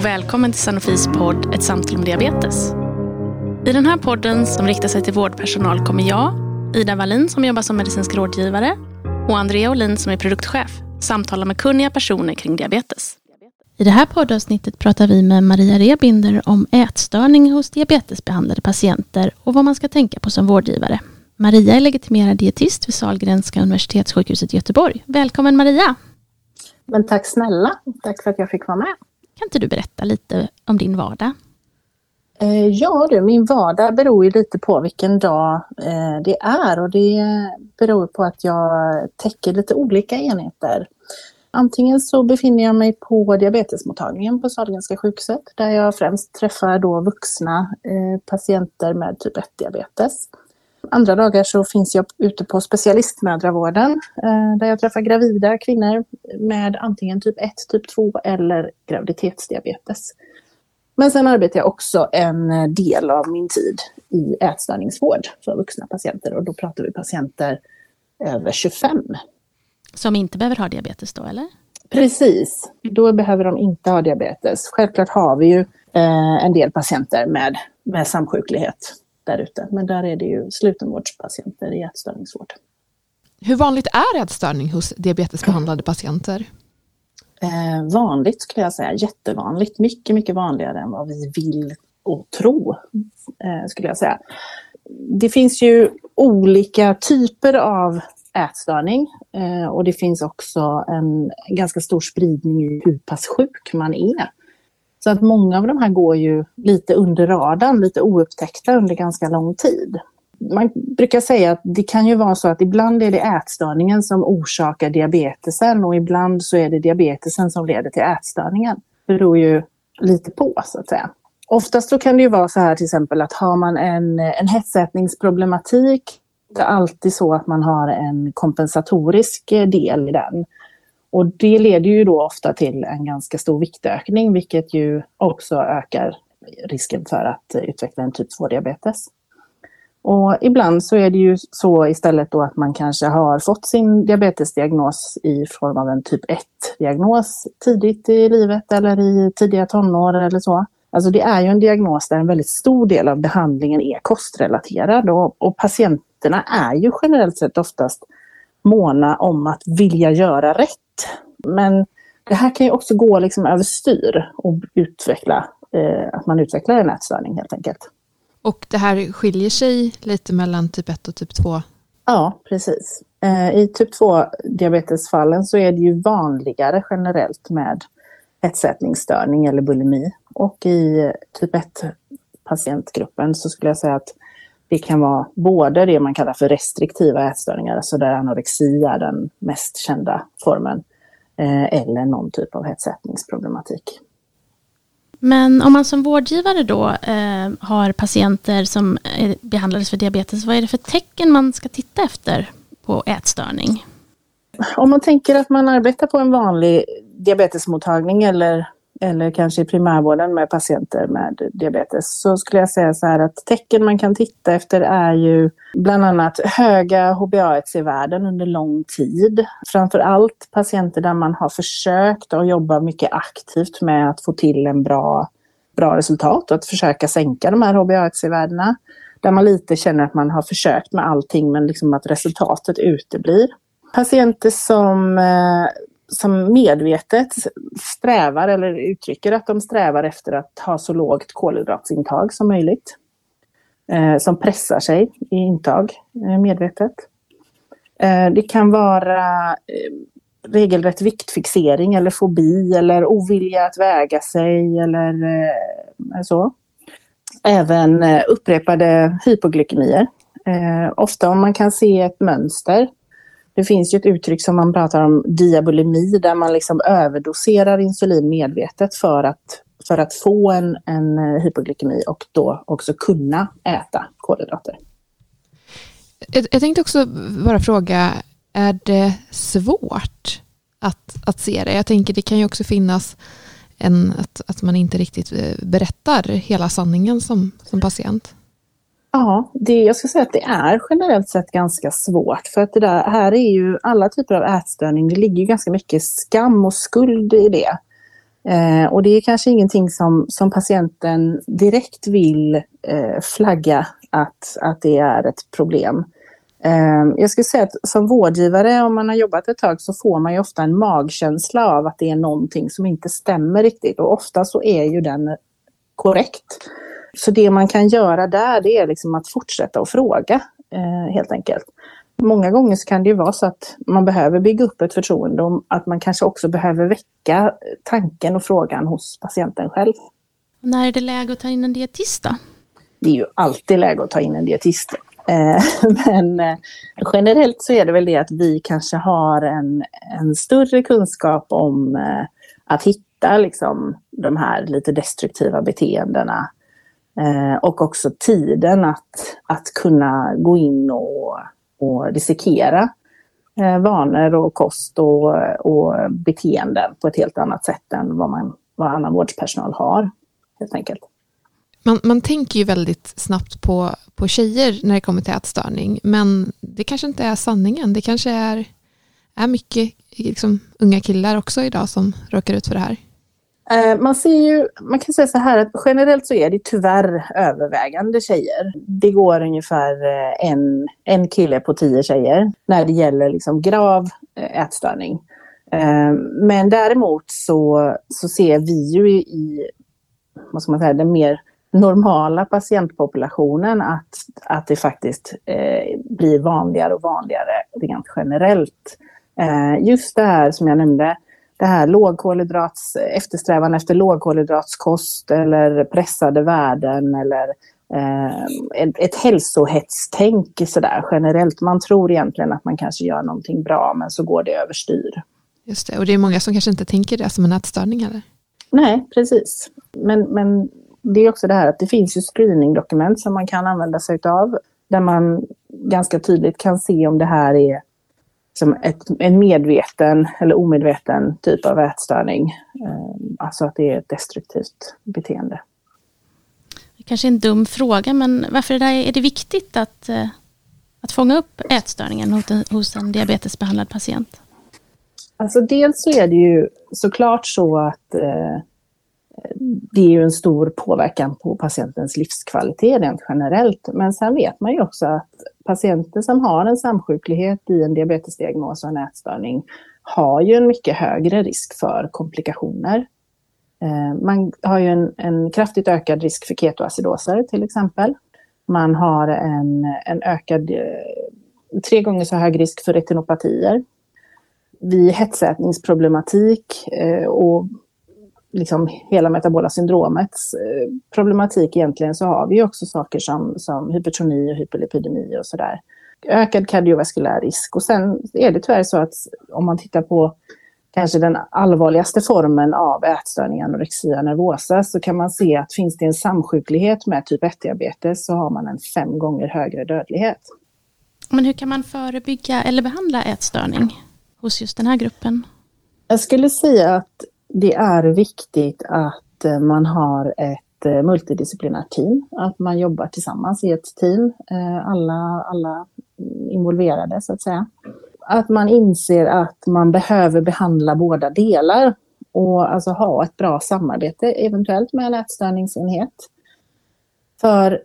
och välkommen till Sanofis podd Ett samtal om diabetes. I den här podden som riktar sig till vårdpersonal kommer jag, Ida Wallin som jobbar som medicinsk rådgivare och Andrea Olin som är produktchef samtala med kunniga personer kring diabetes. I det här poddavsnittet pratar vi med Maria Rebinder om ätstörning hos diabetesbehandlade patienter och vad man ska tänka på som vårdgivare. Maria är legitimerad dietist vid Sahlgrenska universitetssjukhuset i Göteborg. Välkommen Maria! Men tack snälla, tack för att jag fick vara med. Kan inte du berätta lite om din vardag? Eh, ja du, min vardag beror ju lite på vilken dag eh, det är och det beror på att jag täcker lite olika enheter. Antingen så befinner jag mig på diabetesmottagningen på Sahlgrenska sjukhuset där jag främst träffar då vuxna eh, patienter med typ 1-diabetes. Andra dagar så finns jag ute på specialistmödravården där jag träffar gravida kvinnor med antingen typ 1, typ 2 eller graviditetsdiabetes. Men sen arbetar jag också en del av min tid i ätstörningsvård för vuxna patienter och då pratar vi patienter över 25. Som inte behöver ha diabetes då eller? Precis, då behöver de inte ha diabetes. Självklart har vi ju eh, en del patienter med, med samsjuklighet där ute, men där är det ju slutenvårdspatienter i ätstörningsvård. Hur vanligt är ätstörning hos diabetesbehandlade patienter? Eh, vanligt skulle jag säga, jättevanligt. Mycket, mycket vanligare än vad vi vill och tro, eh, skulle jag säga. Det finns ju olika typer av ätstörning eh, och det finns också en ganska stor spridning i hur pass sjuk man är. Så att många av de här går ju lite under radarn, lite oupptäckta under ganska lång tid man brukar säga att det kan ju vara så att ibland är det ätstörningen som orsakar diabetesen och ibland så är det diabetesen som leder till ätstörningen. Det beror ju lite på så att säga. Oftast så kan det ju vara så här till exempel att har man en, en hetsätningsproblematik, det är alltid så att man har en kompensatorisk del i den. Och det leder ju då ofta till en ganska stor viktökning, vilket ju också ökar risken för att utveckla en typ 2-diabetes. Och ibland så är det ju så istället då att man kanske har fått sin diabetesdiagnos i form av en typ 1-diagnos tidigt i livet eller i tidiga tonår eller så. Alltså det är ju en diagnos där en väldigt stor del av behandlingen är kostrelaterad och, och patienterna är ju generellt sett oftast måna om att vilja göra rätt. Men det här kan ju också gå liksom överstyr och utveckla, eh, att man utvecklar en ätstörning helt enkelt. Och det här skiljer sig lite mellan typ 1 och typ 2? Ja, precis. Eh, I typ 2-diabetesfallen så är det ju vanligare generellt med ätstörning eller bulimi. Och i typ 1-patientgruppen så skulle jag säga att det kan vara både det man kallar för restriktiva ätstörningar, alltså där anorexi är den mest kända formen, eh, eller någon typ av hetsätningsproblematik. Men om man som vårdgivare då eh, har patienter som behandlades för diabetes, vad är det för tecken man ska titta efter på ätstörning? Om man tänker att man arbetar på en vanlig diabetesmottagning eller eller kanske i primärvården med patienter med diabetes så skulle jag säga så här att tecken man kan titta efter är ju bland annat höga HbA1c-värden under lång tid. Framför allt patienter där man har försökt att jobba mycket aktivt med att få till en bra, bra resultat och att försöka sänka de här HbA1c-värdena. Där man lite känner att man har försökt med allting men liksom att resultatet uteblir. Patienter som eh, som medvetet strävar eller uttrycker att de strävar efter att ha så lågt kolhydratsintag som möjligt. Eh, som pressar sig i intag eh, medvetet. Eh, det kan vara eh, regelrätt viktfixering eller fobi eller ovilja att väga sig eller eh, så. Även eh, upprepade hypoglykemier. Eh, ofta om man kan se ett mönster det finns ju ett uttryck som man pratar om diabolemi, där man liksom överdoserar insulin medvetet för att, för att få en, en eh, hypoglykemi och då också kunna äta kolhydrater. Jag, jag tänkte också bara fråga, är det svårt att, att se det? Jag tänker det kan ju också finnas en, att, att man inte riktigt eh, berättar hela sanningen som, som patient. Ja, det, jag ska säga att det är generellt sett ganska svårt för att det där, här är ju alla typer av ätstörning, det ligger ganska mycket skam och skuld i det. Eh, och det är kanske ingenting som, som patienten direkt vill eh, flagga att, att det är ett problem. Eh, jag skulle säga att som vårdgivare, om man har jobbat ett tag, så får man ju ofta en magkänsla av att det är någonting som inte stämmer riktigt. Och ofta så är ju den korrekt. Så det man kan göra där, det är liksom att fortsätta att fråga, eh, helt enkelt. Många gånger så kan det ju vara så att man behöver bygga upp ett förtroende och att man kanske också behöver väcka tanken och frågan hos patienten själv. När är det läge att ta in en dietist då? Det är ju alltid läge att ta in en dietist. Eh, men eh, generellt så är det väl det att vi kanske har en, en större kunskap om eh, att hitta liksom, de här lite destruktiva beteendena. Eh, och också tiden att, att kunna gå in och och dissekera eh, vanor och kost och, och beteenden på ett helt annat sätt än vad, man, vad annan vårdpersonal har. Helt enkelt. Man, man tänker ju väldigt snabbt på, på tjejer när det kommer till ätstörning, men det kanske inte är sanningen. Det kanske är, är mycket liksom, unga killar också idag som råkar ut för det här. Eh, man ser ju, man kan säga så här att generellt så är det tyvärr övervägande tjejer. Det går ungefär eh, en, en kille på tio tjejer när det gäller liksom grav eh, ätstörning. Men däremot så, så ser vi ju i vad ska man säga, den mer normala patientpopulationen att, att det faktiskt eh, blir vanligare och vanligare rent generellt. Eh, just det här som jag nämnde, det här lågkolhydrats, eftersträvan efter lågkolhydratskost eller pressade värden eller eh, ett, ett hälsohetstänk sådär generellt. Man tror egentligen att man kanske gör någonting bra men så går det överstyr. Just det, och det är många som kanske inte tänker det som en ätstörning eller? Nej, precis. Men, men det är också det här att det finns ju screeningdokument som man kan använda sig av där man ganska tydligt kan se om det här är som ett, en medveten eller omedveten typ av ätstörning. Eh, alltså att det är ett destruktivt beteende. Kanske en dum fråga, men varför är det, är det viktigt att, eh, att fånga upp ätstörningen hos en, hos en diabetesbehandlad patient? Alltså dels så är det ju såklart så att eh, det är ju en stor påverkan på patientens livskvalitet rent generellt. Men sen vet man ju också att patienter som har en samsjuklighet i en diabetesdiagnos och en ätstörning har ju en mycket högre risk för komplikationer. Eh, man har ju en, en kraftigt ökad risk för ketoacidoser till exempel. Man har en, en ökad, eh, tre gånger så hög risk för retinopatier. Vid hetsätningsproblematik eh, och liksom hela metabola syndromets eh, problematik egentligen så har vi också saker som, som hypertoni och hyperlipidemi och sådär. Ökad kardiovaskulär risk och sen är det tyvärr så att om man tittar på kanske den allvarligaste formen av ätstörning, anorexia nervosa, så kan man se att finns det en samsjuklighet med typ 1-diabetes så har man en fem gånger högre dödlighet. Men hur kan man förebygga eller behandla ätstörning hos just den här gruppen? Jag skulle säga att det är viktigt att eh, man har ett eh, multidisciplinärt team, att man jobbar tillsammans i ett team, eh, alla, alla involverade så att säga. Att man inser att man behöver behandla båda delar och alltså ha ett bra samarbete eventuellt med en ätstörningsenhet. För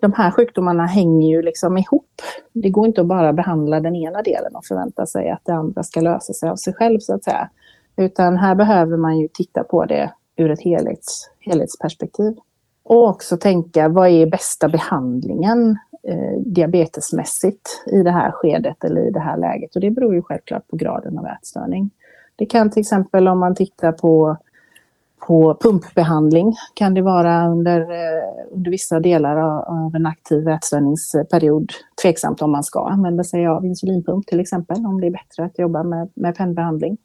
de här sjukdomarna hänger ju liksom ihop. Det går inte att bara behandla den ena delen och förvänta sig att det andra ska lösa sig av sig själv så att säga. Utan här behöver man ju titta på det ur ett helhets, helhetsperspektiv. Och också tänka, vad är bästa behandlingen eh, diabetesmässigt i det här skedet eller i det här läget? Och det beror ju självklart på graden av ätstörning. Det kan till exempel om man tittar på, på pumpbehandling, kan det vara under, eh, under vissa delar av, av en aktiv ätstörningsperiod tveksamt om man ska använda sig av insulinpump till exempel, om det är bättre att jobba med, med pennbehandling.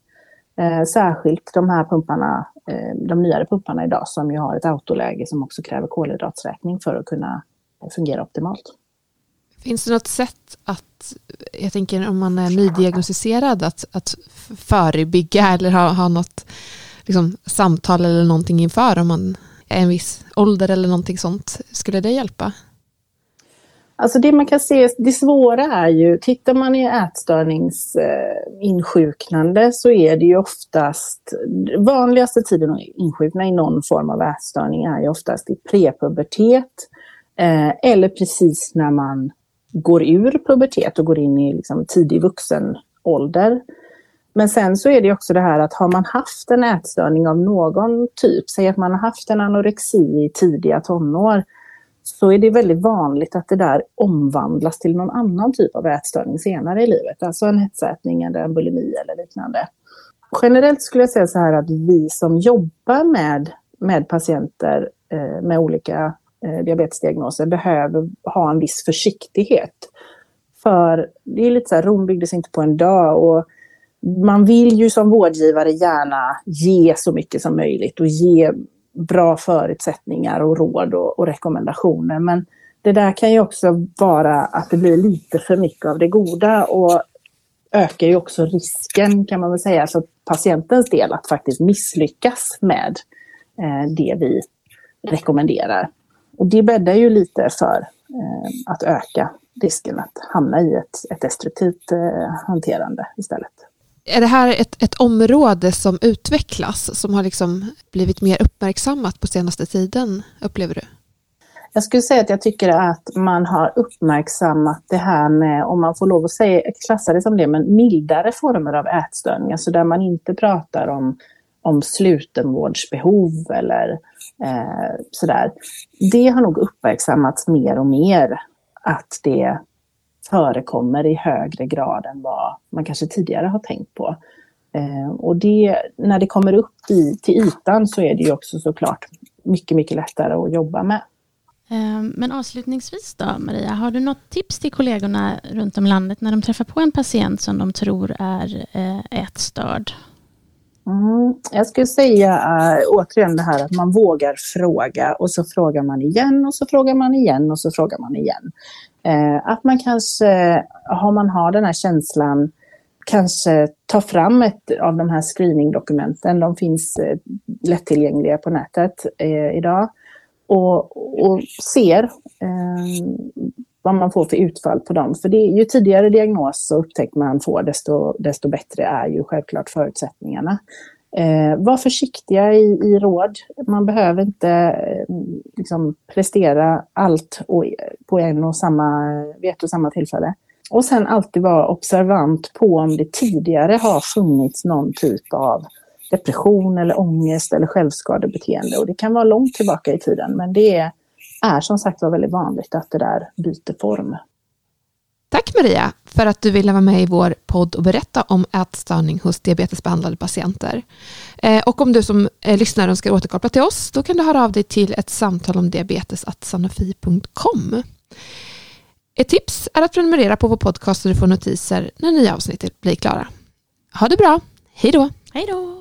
Eh, särskilt de här pumparna, eh, de nyare pumparna idag som ju har ett autoläge som också kräver kolhydratsräkning för att kunna fungera optimalt. Finns det något sätt att, jag tänker om man är nydiagnostiserad, att, att förebygga eller ha, ha något liksom, samtal eller någonting inför om man är en viss ålder eller någonting sånt? Skulle det hjälpa? Alltså det man kan se, det svåra är ju, tittar man i ätstörningsinsjuknande så är det ju oftast, vanligaste tiden att insjukna i någon form av ätstörning är ju oftast i prepubertet eh, eller precis när man går ur pubertet och går in i liksom tidig vuxen ålder. Men sen så är det också det här att har man haft en ätstörning av någon typ, säg att man har haft en anorexi i tidiga tonår, så är det väldigt vanligt att det där omvandlas till någon annan typ av ätstörning senare i livet. Alltså en hetsätning eller en bulimi eller liknande. Generellt skulle jag säga så här att vi som jobbar med, med patienter eh, med olika eh, diabetesdiagnoser behöver ha en viss försiktighet. För det är lite så här, Rom byggdes inte på en dag och man vill ju som vårdgivare gärna ge så mycket som möjligt och ge bra förutsättningar och råd och, och, rekommendationer. Men det där kan ju också vara att det blir lite för mycket av det goda och ökar ju också risken kan man väl säga för patientens del att faktiskt misslyckas med eh, det vi rekommenderar. Och det bäddar ju lite för eh, att öka risken att hamna i ett, ett destruktivt eh, hanterande istället. Är det här ett, ett område som utvecklas, som har liksom blivit mer uppmärksammat på senaste tiden, upplever du? Jag skulle säga att jag tycker att man har uppmärksammat det här med, om man får lov att säga, klassa det som det, men mildare former av ätstörningar, så alltså där man inte pratar om, om slutenvårdsbehov eller eh, sådär. Det har nog uppmärksammats mer och mer att det förekommer i högre grad än vad man kanske tidigare har tänkt på. Eh, och det, när det kommer upp i, till ytan så är det ju också såklart mycket, mycket lättare att jobba med. Eh, men avslutningsvis då, Maria, har du något tips till kollegorna runt om landet när de träffar på en patient som de tror är eh, ätstörd? Mm, jag skulle säga äh, återigen det här att man vågar fråga och så frågar man igen och så frågar man igen och så frågar man igen. Eh, att man kanske, eh, har man har den här känslan, kanske tar fram ett av de här screeningdokumenten. De finns eh, lättillgängliga på nätet eh, idag. Och, och ser eh, vad man får för utfall på dem. För det, ju tidigare diagnos och upptäckt man får, desto, desto bättre är ju självklart förutsättningarna. Eh, var försiktiga i, i råd. Man behöver inte eh, liksom, prestera allt och, på en och samma, vid ett och samma tillfälle. Och sen alltid vara observant på om det tidigare har funnits någon typ av depression eller ångest eller självskadebeteende. Och det kan vara långt tillbaka i tiden, men det är, är som sagt var väldigt vanligt att det där byter form. Tack Maria för att du ville vara med i vår podd och berätta om ätstörning hos diabetesbehandlade patienter. Eh, och om du som eh, lyssnar önskar återkoppla till oss, då kan du höra av dig till ett samtal om diabetes.sanofi.com. Ett tips är att prenumerera på vår podcast så du får notiser när nya avsnitt blir klara. Ha det bra, hej då! Hej då!